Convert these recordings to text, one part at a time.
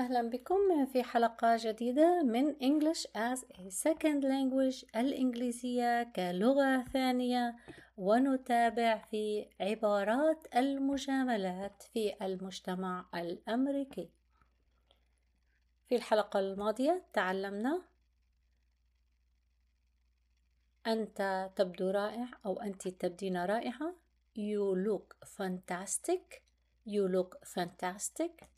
أهلا بكم في حلقة جديدة من English as a Second Language الإنجليزية كلغة ثانية. ونتابع في عبارات المجاملات في المجتمع الأمريكي. في الحلقة الماضية تعلمنا أنت تبدو رائع أو أنت تبدين رائعة. You look fantastic. You look fantastic.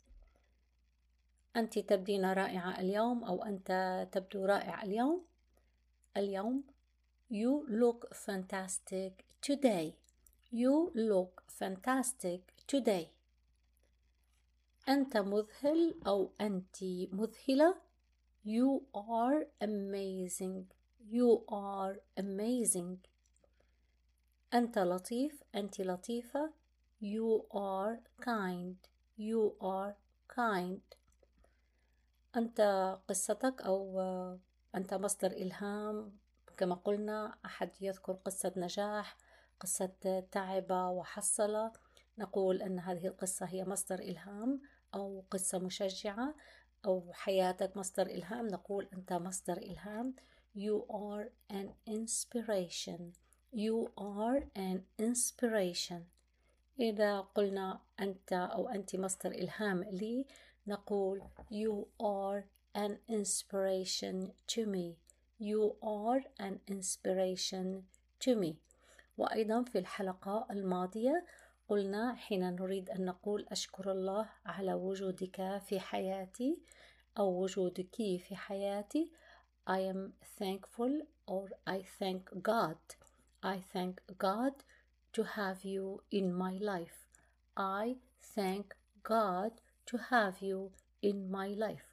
أنت تبدين رائعة اليوم أو أنت تبدو رائع اليوم اليوم You look fantastic today You look fantastic today أنت مذهل أو أنت مذهلة You are amazing You are amazing أنت لطيف أنت لطيفة You are kind You are kind أنت قصتك أو أنت مصدر إلهام كما قلنا أحد يذكر قصة نجاح قصة تعب وحصل نقول أن هذه القصة هي مصدر إلهام أو قصة مشجعة أو حياتك مصدر إلهام. نقول أنت مصدر إلهام. You are an inspiration. You are an inspiration. إذا قلنا أنت أو أنت مصدر إلهام لي نقول You are an inspiration to me You are an inspiration to me وأيضا في الحلقة الماضية قلنا حين نريد أن نقول أشكر الله على وجودك في حياتي أو وجودك في حياتي I am thankful or I thank God I thank God to have you in my life I thank God to have you in my life.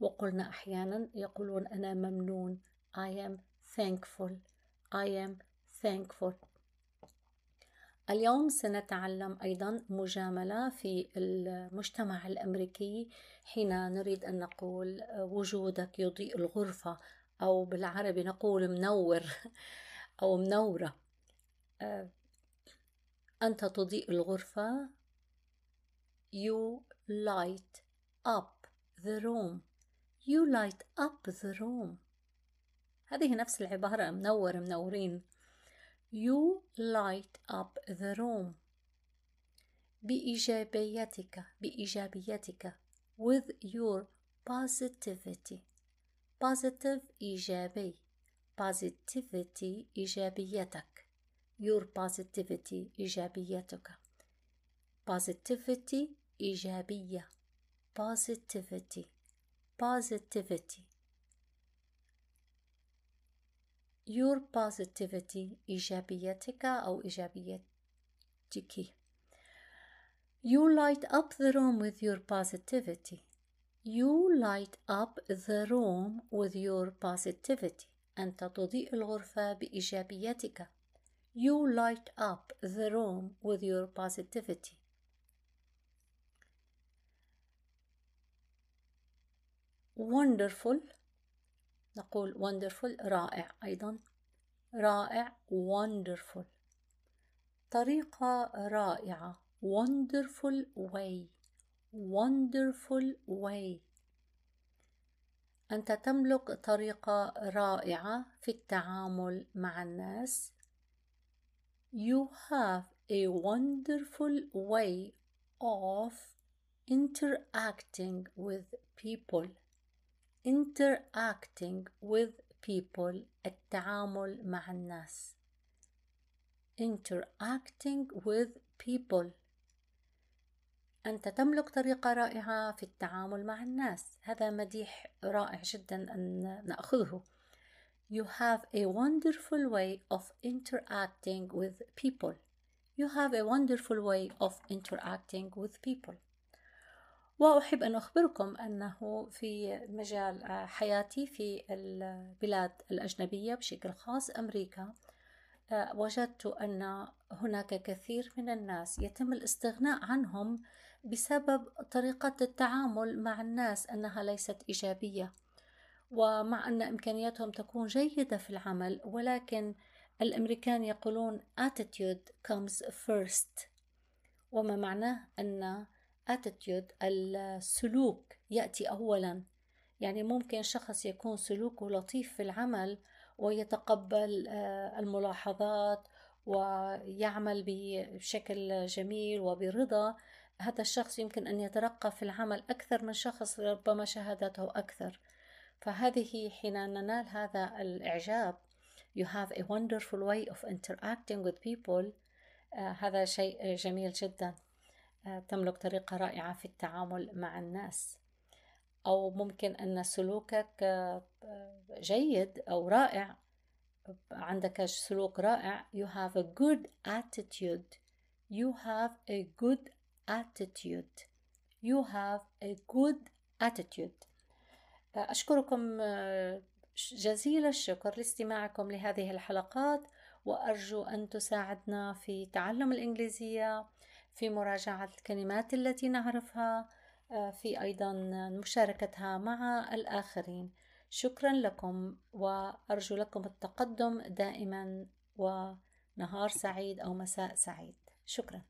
وقلنا أحيانا يقولون أنا ممنون. I am thankful. I am thankful. اليوم سنتعلم أيضا مجاملة في المجتمع الأمريكي حين نريد أن نقول وجودك يضيء الغرفة أو بالعربي نقول منور أو منورة. أنت تضيء الغرفة You light up the room You light up the room هذه نفس العبارة منور منورين You light up the room بإيجابيتك بإيجابيتك with your positivity positive إيجابي positivity إيجابيتك your positivity إيجابيتك positivity إيجابية positivity positivity your positivity إيجابيتك أو إيجابيتك You light up the room with your positivity. You light up the room with your positivity. أنت تضيء الغرفة بإيجابيتك. You light up the room with your positivity. Wonderful نقول wonderful رائع أيضا رائع wonderful طريقة رائعة wonderful way wonderful way أنت تملك طريقة رائعة في التعامل مع الناس You have a wonderful way of interacting with people interacting with people التعامل مع الناس interacting with people أنت تملك طريقة رائعة في التعامل مع الناس هذا مديح رائع جدا أن نأخذه You have a wonderful way of interacting with people You have a wonderful way of interacting with people وأحب أن أخبركم أنه في مجال حياتي في البلاد الأجنبية بشكل خاص أمريكا وجدت أن هناك كثير من الناس يتم الاستغناء عنهم بسبب طريقة التعامل مع الناس أنها ليست إيجابية ومع أن إمكانياتهم تكون جيدة في العمل ولكن الأمريكان يقولون attitude comes first وما معناه أن attitude السلوك يأتي أولا. يعني ممكن شخص يكون سلوكه لطيف في العمل ويتقبل آه، الملاحظات ويعمل بشكل جميل وبرضا. هذا الشخص يمكن أن يترقى في العمل أكثر من شخص ربما شهادته أكثر. فهذه حين ننال هذا الإعجاب you have a wonderful way of interacting with people آه هذا شيء جميل جدا. تملك طريقة رائعة في التعامل مع الناس. أو ممكن أن سلوكك آه جيد أو رائع. عندك سلوك رائع. You have a good attitude. You have a good attitude. You have a good attitude. أشكركم جزيل الشكر لاستماعكم لهذه الحلقات. وأرجو أن تساعدنا في تعلم الإنجليزية. في مراجعة الكلمات التي نعرفها في أيضا مشاركتها مع الآخرين. شكرا لكم وأرجو لكم التقدم دائما ونهار سعيد أو مساء سعيد. شكرا.